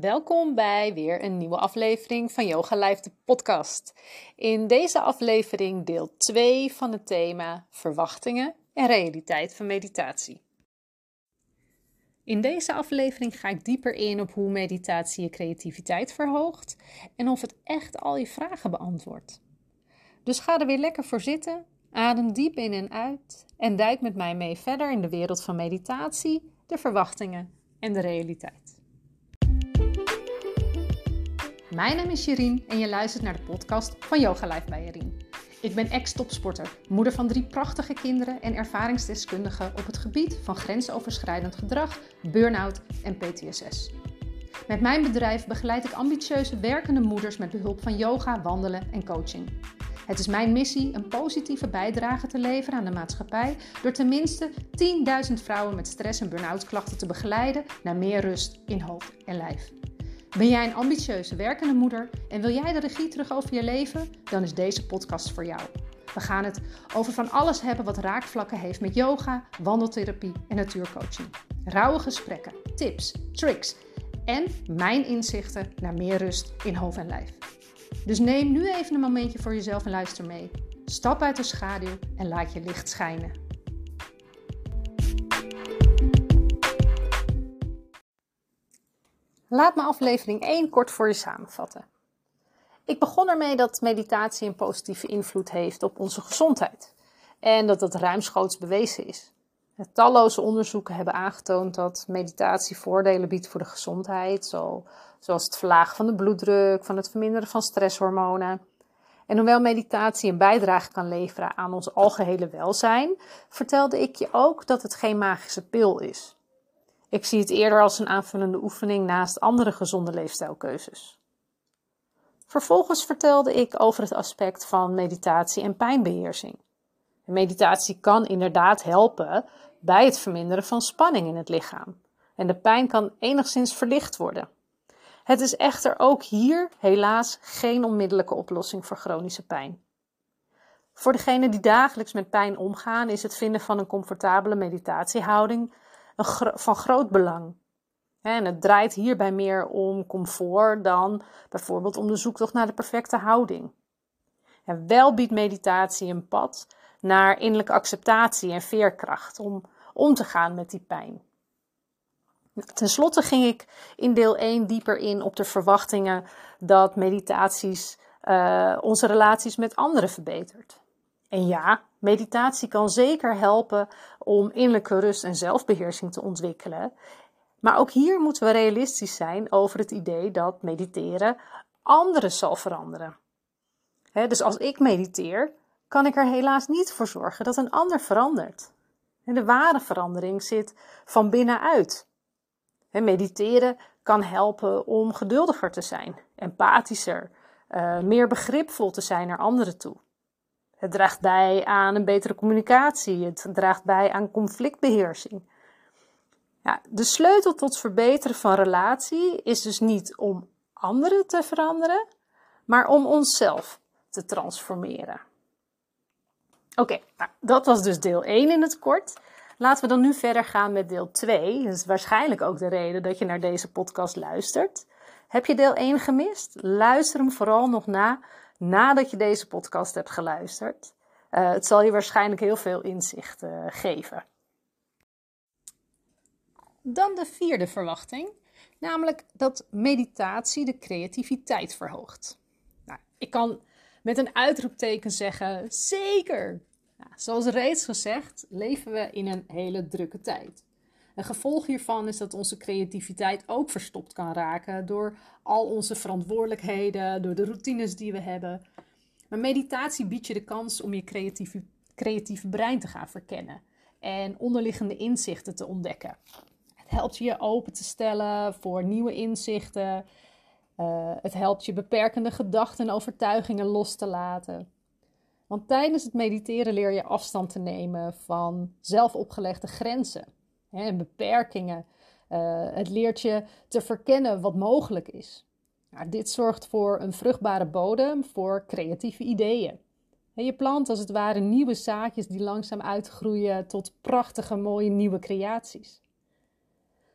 Welkom bij weer een nieuwe aflevering van Yoga Live, de podcast. In deze aflevering deel 2 van het thema verwachtingen en realiteit van meditatie. In deze aflevering ga ik dieper in op hoe meditatie je creativiteit verhoogt en of het echt al je vragen beantwoordt. Dus ga er weer lekker voor zitten, adem diep in en uit en duik met mij mee verder in de wereld van meditatie, de verwachtingen en de realiteit. Mijn naam is Jerien en je luistert naar de podcast van Yoga Life bij Jerien. Ik ben ex-topsporter, moeder van drie prachtige kinderen en ervaringsdeskundige op het gebied van grensoverschrijdend gedrag, burn-out en PTSS. Met mijn bedrijf begeleid ik ambitieuze werkende moeders met behulp van yoga, wandelen en coaching. Het is mijn missie een positieve bijdrage te leveren aan de maatschappij door tenminste 10.000 vrouwen met stress- en burn-out klachten te begeleiden naar meer rust in hoofd en lijf. Ben jij een ambitieuze werkende moeder en wil jij de regie terug over je leven? Dan is deze podcast voor jou. We gaan het over van alles hebben wat raakvlakken heeft met yoga, wandeltherapie en natuurcoaching. Rauwe gesprekken, tips, tricks en mijn inzichten naar meer rust in hoofd en lijf. Dus neem nu even een momentje voor jezelf en luister mee. Stap uit de schaduw en laat je licht schijnen. Laat me aflevering 1 kort voor je samenvatten. Ik begon ermee dat meditatie een positieve invloed heeft op onze gezondheid en dat dat ruimschoots bewezen is. Talloze onderzoeken hebben aangetoond dat meditatie voordelen biedt voor de gezondheid, zoals het verlagen van de bloeddruk, van het verminderen van stresshormonen. En hoewel meditatie een bijdrage kan leveren aan ons algehele welzijn, vertelde ik je ook dat het geen magische pil is. Ik zie het eerder als een aanvullende oefening naast andere gezonde leefstijlkeuzes. Vervolgens vertelde ik over het aspect van meditatie en pijnbeheersing. Meditatie kan inderdaad helpen bij het verminderen van spanning in het lichaam. En de pijn kan enigszins verlicht worden. Het is echter ook hier helaas geen onmiddellijke oplossing voor chronische pijn. Voor degenen die dagelijks met pijn omgaan, is het vinden van een comfortabele meditatiehouding van groot belang. En het draait hierbij meer om comfort dan bijvoorbeeld om de zoektocht naar de perfecte houding. En wel biedt meditatie een pad naar innerlijke acceptatie en veerkracht om om te gaan met die pijn. Ten slotte ging ik in deel 1 dieper in op de verwachtingen dat meditaties uh, onze relaties met anderen verbetert. En ja, meditatie kan zeker helpen om innerlijke rust en zelfbeheersing te ontwikkelen. Maar ook hier moeten we realistisch zijn over het idee dat mediteren anderen zal veranderen. dus als ik mediteer, kan ik er helaas niet voor zorgen dat een ander verandert. En de ware verandering zit van binnenuit. mediteren kan helpen om geduldiger te zijn, empathischer, uh, meer begripvol te zijn naar anderen toe. Het draagt bij aan een betere communicatie. Het draagt bij aan conflictbeheersing. Ja, de sleutel tot verbeteren van relatie is dus niet om anderen te veranderen, maar om onszelf te transformeren. Oké, nou, dat was dus deel 1 in het kort. Laten we dan nu verder gaan met deel 2. Dat is waarschijnlijk ook de reden dat je naar deze podcast luistert. Heb je deel 1 gemist? Luister hem vooral nog na nadat je deze podcast hebt geluisterd. Uh, het zal je waarschijnlijk heel veel inzicht uh, geven. Dan de vierde verwachting, namelijk dat meditatie de creativiteit verhoogt. Nou, ik kan met een uitroepteken zeggen: zeker! Nou, zoals reeds gezegd, leven we in een hele drukke tijd. Een gevolg hiervan is dat onze creativiteit ook verstopt kan raken door al onze verantwoordelijkheden, door de routines die we hebben. Maar meditatie biedt je de kans om je creatieve, brein te gaan verkennen en onderliggende inzichten te ontdekken. Het helpt je je open te stellen voor nieuwe inzichten. Uh, het helpt je beperkende gedachten en overtuigingen los te laten. Want tijdens het mediteren leer je afstand te nemen van zelfopgelegde grenzen en beperkingen. Uh, het leert je te verkennen wat mogelijk is. Nou, dit zorgt voor een vruchtbare bodem voor creatieve ideeën. Je plant als het ware nieuwe zaadjes die langzaam uitgroeien tot prachtige, mooie nieuwe creaties.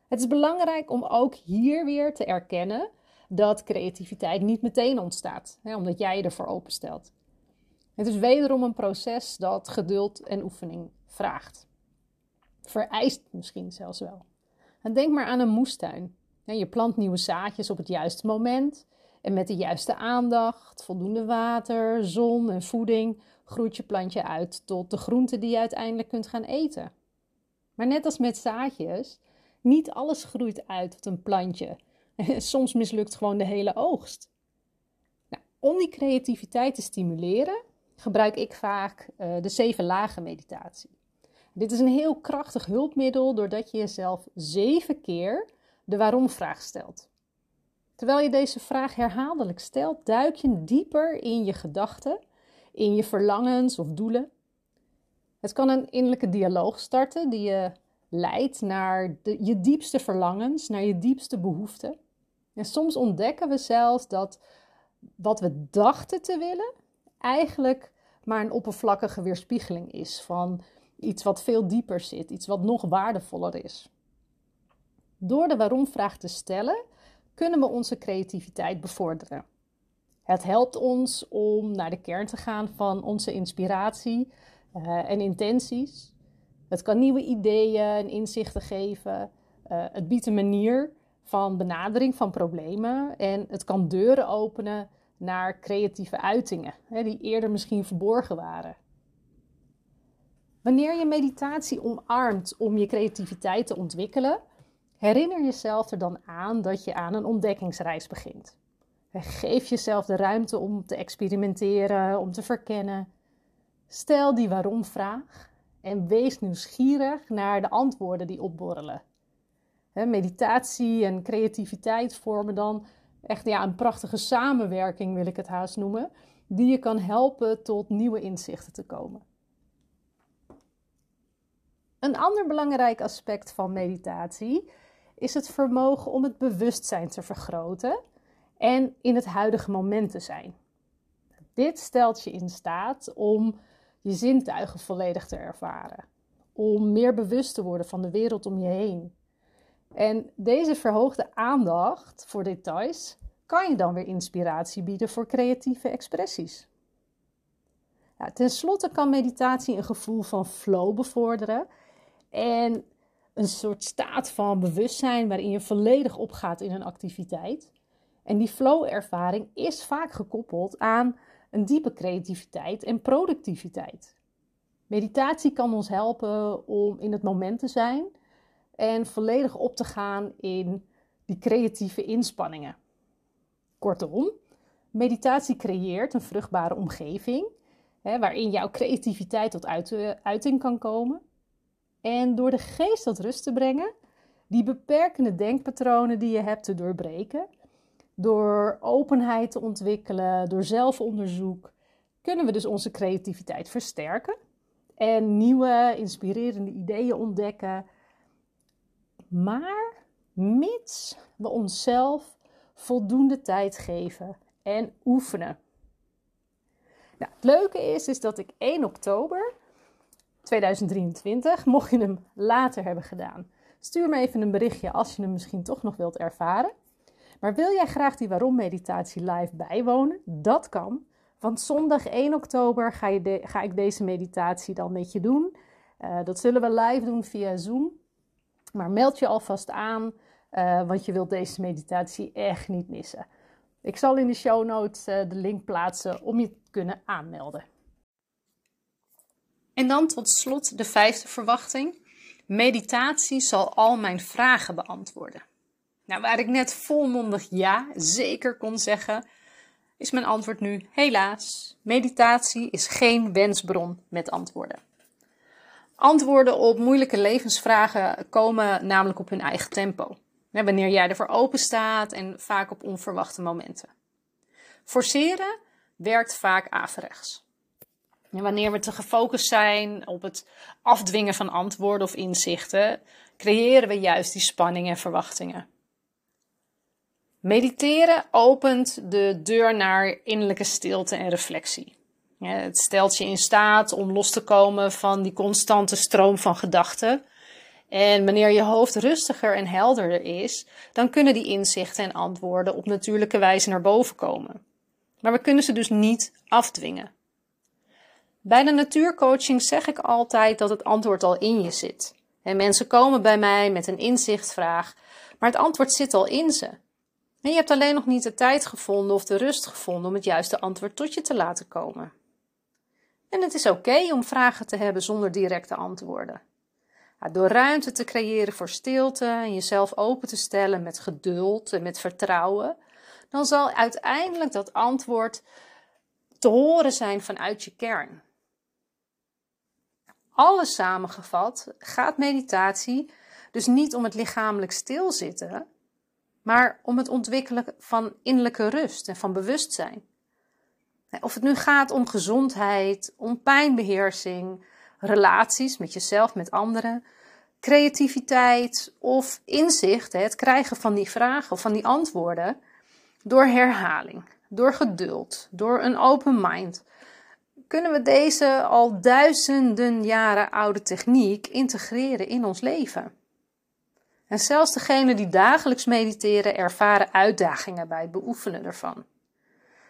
Het is belangrijk om ook hier weer te erkennen dat creativiteit niet meteen ontstaat, hè, omdat jij je ervoor openstelt. Het is wederom een proces dat geduld en oefening vraagt. Vereist misschien zelfs wel. En denk maar aan een moestuin. Je plant nieuwe zaadjes op het juiste moment en met de juiste aandacht, voldoende water, zon en voeding groeit je plantje uit tot de groente die je uiteindelijk kunt gaan eten. Maar net als met zaadjes, niet alles groeit uit tot een plantje. Soms mislukt gewoon de hele oogst. Nou, om die creativiteit te stimuleren, gebruik ik vaak uh, de zeven lagen meditatie. Dit is een heel krachtig hulpmiddel doordat je jezelf zeven keer de waarom-vraag stelt. Terwijl je deze vraag herhaaldelijk stelt, duik je dieper in je gedachten, in je verlangens of doelen. Het kan een innerlijke dialoog starten die je leidt naar de, je diepste verlangens, naar je diepste behoeften. En soms ontdekken we zelfs dat wat we dachten te willen, eigenlijk maar een oppervlakkige weerspiegeling is van iets wat veel dieper zit, iets wat nog waardevoller is. Door de waarom-vraag te stellen, kunnen we onze creativiteit bevorderen. Het helpt ons om naar de kern te gaan van onze inspiratie uh, en intenties. Het kan nieuwe ideeën en inzichten geven. Uh, het biedt een manier van benadering van problemen en het kan deuren openen naar creatieve uitingen, hè, die eerder misschien verborgen waren. Wanneer je meditatie omarmt om je creativiteit te ontwikkelen, herinner jezelf er dan aan dat je aan een ontdekkingsreis begint. Geef jezelf de ruimte om te experimenteren, om te verkennen. Stel die waarom-vraag en wees nieuwsgierig naar de antwoorden die opborrelen. Meditatie en creativiteit vormen dan echt ja, een prachtige samenwerking, wil ik het haast noemen, die je kan helpen tot nieuwe inzichten te komen. Een ander belangrijk aspect van meditatie is het vermogen om het bewustzijn te vergroten en in het huidige moment te zijn. Dit stelt je in staat om je zintuigen volledig te ervaren, om meer bewust te worden van de wereld om je heen. En deze verhoogde aandacht voor details kan je dan weer inspiratie bieden voor creatieve expressies. Ten slotte kan meditatie een gevoel van flow bevorderen en een soort staat van bewustzijn waarin je volledig opgaat in een activiteit. En die flow-ervaring is vaak gekoppeld aan een diepe creativiteit en productiviteit. Meditatie kan ons helpen om in het moment te zijn en volledig op te gaan in die creatieve inspanningen. Kortom, meditatie creëert een vruchtbare omgeving hè, waarin jouw creativiteit tot uiting kan komen. En door de geest tot rust te brengen, die beperkende denkpatronen die je hebt te doorbreken, door openheid te ontwikkelen, door zelfonderzoek, kunnen we dus onze creativiteit versterken en nieuwe, inspirerende ideeën ontdekken. Maar mits we onszelf voldoende tijd geven en oefenen. Nou, het leuke is, is dat ik 1 oktober 2023, mocht je hem later hebben gedaan, stuur me even een berichtje als je hem misschien toch nog wilt ervaren. Maar wil jij graag die waarom meditatie live bijwonen? Dat kan. Want zondag 1 oktober ga, je ga ik deze meditatie dan met je doen. Uh, dat zullen we live doen via Zoom. Maar meld je alvast aan, uh, want je wilt deze meditatie echt niet missen. Ik zal in de show notes uh, de link plaatsen om je te kunnen aanmelden. En dan tot slot de vijfde verwachting. Meditatie zal al mijn vragen beantwoorden. Nou, waar ik net volmondig ja zeker kon zeggen, is mijn antwoord nu helaas. Meditatie is geen wensbron met antwoorden. Antwoorden op moeilijke levensvragen komen namelijk op hun eigen tempo. Wanneer jij ervoor open staat en vaak op onverwachte momenten. Forceren werkt vaak averechts. Wanneer we te gefocust zijn op het afdwingen van antwoorden of inzichten, creëren we juist die spanning en verwachtingen. Mediteren opent de deur naar innerlijke stilte en reflectie. Het stelt je in staat om los te komen van die constante stroom van gedachten En wanneer je hoofd rustiger en helderder is, dan kunnen die inzichten en antwoorden op natuurlijke wijze naar boven komen. Maar we kunnen ze dus niet afdwingen. Bij de natuurcoaching zeg ik altijd dat het antwoord al in je zit. En mensen komen bij mij met een inzichtvraag, maar het antwoord zit al in ze. En je hebt alleen nog niet de tijd gevonden of de rust gevonden om het juiste antwoord tot je te laten komen. En het is oké om vragen te hebben zonder directe antwoorden. door ruimte te creëren voor stilte en jezelf open te stellen met geduld en met vertrouwen, dan zal uiteindelijk dat antwoord te horen zijn vanuit je kern. Alles samengevat gaat meditatie dus niet om het lichamelijk stilzitten, maar om het ontwikkelen van innerlijke rust en van bewustzijn. Of het nu gaat om gezondheid, om pijnbeheersing, relaties met jezelf, met anderen, creativiteit of inzicht, het krijgen van die vragen of van die antwoorden, door herhaling, door geduld, door een open mind, kunnen we deze al duizenden jaren oude techniek integreren in ons leven. En zelfs degenen die dagelijks mediteren ervaren uitdagingen bij het beoefenen ervan.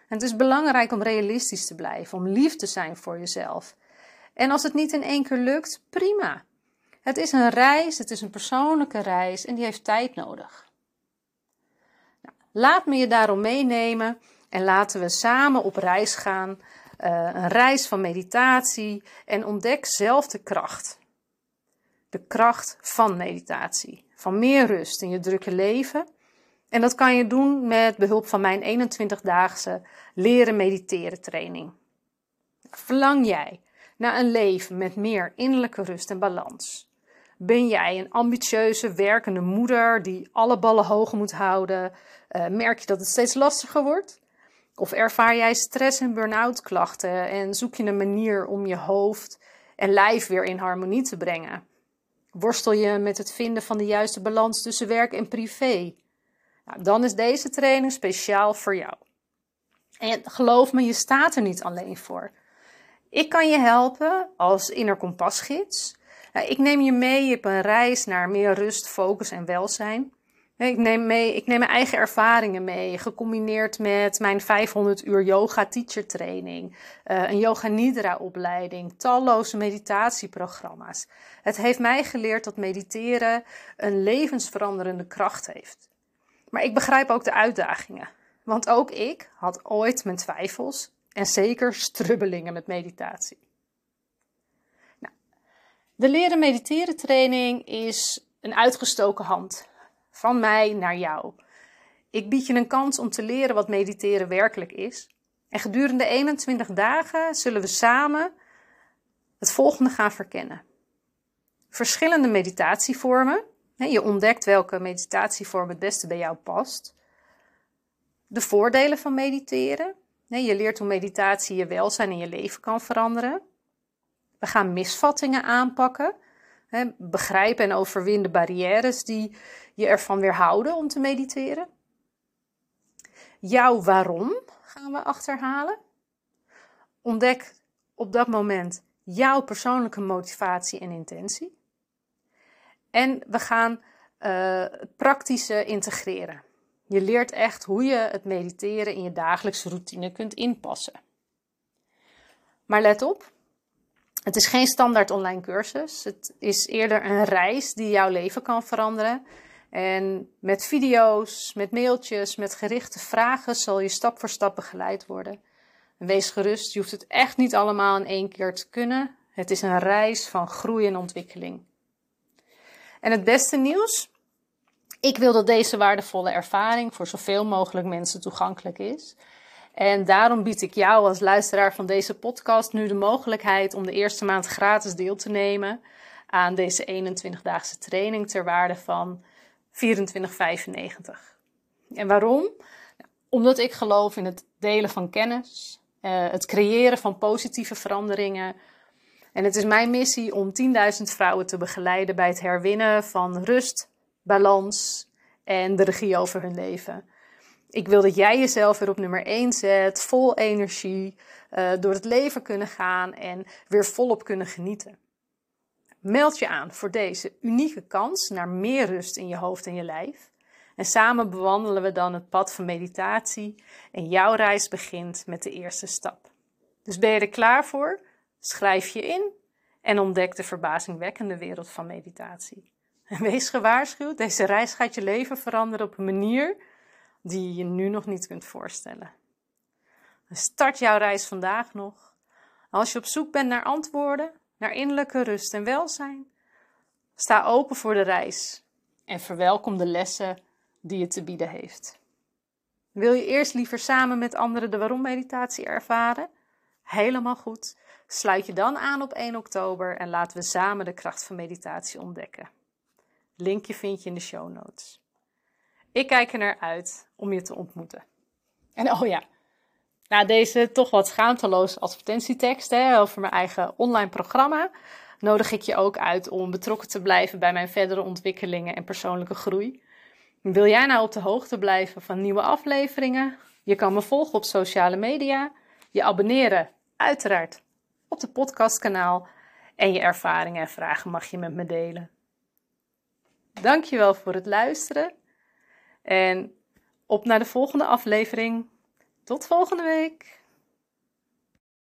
Het is belangrijk om realistisch te blijven, om lief te zijn voor jezelf. En als het niet in één keer lukt, prima. Het is een reis, het is een persoonlijke reis en die heeft tijd nodig. Nou, laat me je daarom meenemen en laten we samen op reis gaan. Uh, een reis van meditatie en ontdek zelf de kracht. De kracht van meditatie van meer rust in je drukke leven. En dat kan je doen met behulp van mijn 21-daagse leren mediteren training. Verlang jij naar een leven met meer innerlijke rust en balans? Ben jij een ambitieuze, werkende moeder die alle ballen hoog moet houden? Uh, merk je dat het steeds lastiger wordt? Of ervaar jij stress en burn-out klachten en zoek je een manier om je hoofd en lijf weer in harmonie te brengen? Worstel je met het vinden van de juiste balans tussen werk en privé? Nou, dan is deze training speciaal voor jou. En geloof me, je staat er niet alleen voor. Ik kan je helpen als inner kompasgids. Nou, ik neem je mee op een reis naar meer rust, focus en welzijn. Ik neem, mee, ik neem mijn eigen ervaringen mee, gecombineerd met mijn 500 uur yoga teacher training, uh, een yoga nidra opleiding, talloze meditatieprogramma's. Het heeft mij geleerd dat mediteren een levensveranderende kracht heeft. Maar ik begrijp ook de uitdagingen, want ook ik had ooit mijn twijfels en zeker strubbelingen met meditatie. Nou, de leren mediteren training is een uitgestoken hand van mij naar jou. Ik bied je een kans om te leren wat mediteren werkelijk is. En gedurende 21 dagen zullen we samen het volgende gaan verkennen. Verschillende meditatievormen. Je ontdekt welke meditatievorm het beste bij jou past. De voordelen van mediteren. Je leert hoe meditatie je welzijn en je leven kan veranderen. We gaan misvattingen aanpakken. Begrijpen en overwinnen barrières die je ervan weerhouden om te mediteren. Jouw waarom gaan we achterhalen. Ontdek op dat moment jouw persoonlijke motivatie en intentie. En we gaan uh, praktische integreren. Je leert echt hoe je het mediteren in je dagelijkse routine kunt inpassen. Maar let op, het is geen standaard online cursus. Het is eerder een reis die jouw leven kan veranderen. En met video's, met mailtjes, met gerichte vragen zal je stap voor stap begeleid worden. wees gerust, je hoeft het echt niet allemaal in één keer te kunnen. Het is een reis van groei en ontwikkeling. En het beste nieuws? Ik wil dat deze waardevolle ervaring voor zoveel mogelijk mensen toegankelijk is. En daarom bied ik jou als luisteraar van deze podcast nu de mogelijkheid om de eerste maand gratis deel te nemen aan deze 21-daagse training ter waarde van 24,95. En waarom? Nou, omdat ik geloof in het delen van kennis, uh, het creëren van positieve veranderingen. En het is mijn missie om 10.000 vrouwen te begeleiden bij het herwinnen van rust, balans en de regie over hun leven. Ik wil dat jij jezelf weer op nummer 1 zet, vol energie, uh, door het leven kunnen gaan en weer volop kunnen genieten. Meld je aan voor deze unieke kans naar meer rust in je hoofd en je lijf. En samen bewandelen we dan het pad van meditatie en jouw reis begint met de eerste stap. Dus ben je er klaar voor? Schrijf je in en ontdek de verbazingwekkende wereld van meditatie. En wees gewaarschuwd, deze reis gaat je leven veranderen op een manier die je nu nog niet kunt voorstellen. Start jouw reis vandaag nog. Als je op zoek bent naar antwoorden, naar innerlijke rust en welzijn, sta open voor de reis en verwelkom de lessen die het te bieden heeft. Wil je eerst liever samen met anderen de waarom-meditatie ervaren? Helemaal goed. Sluit je dan aan op 1 oktober en laten we samen de kracht van meditatie ontdekken. Linkje vind je in de show notes. Ik kijk er naar uit om je te ontmoeten. En oh ja, na deze toch wat schaamteloze advertentietekst hè, over mijn eigen online programma, nodig ik je ook uit om betrokken te blijven bij mijn verdere ontwikkelingen en persoonlijke groei. Wil jij nou op de hoogte blijven van nieuwe afleveringen? Je kan me volgen op sociale media, je abonneren, uiteraard, op de podcastkanaal en je ervaringen en vragen mag je met me delen. Dankjewel voor het luisteren en op naar de volgende aflevering. Tot volgende week!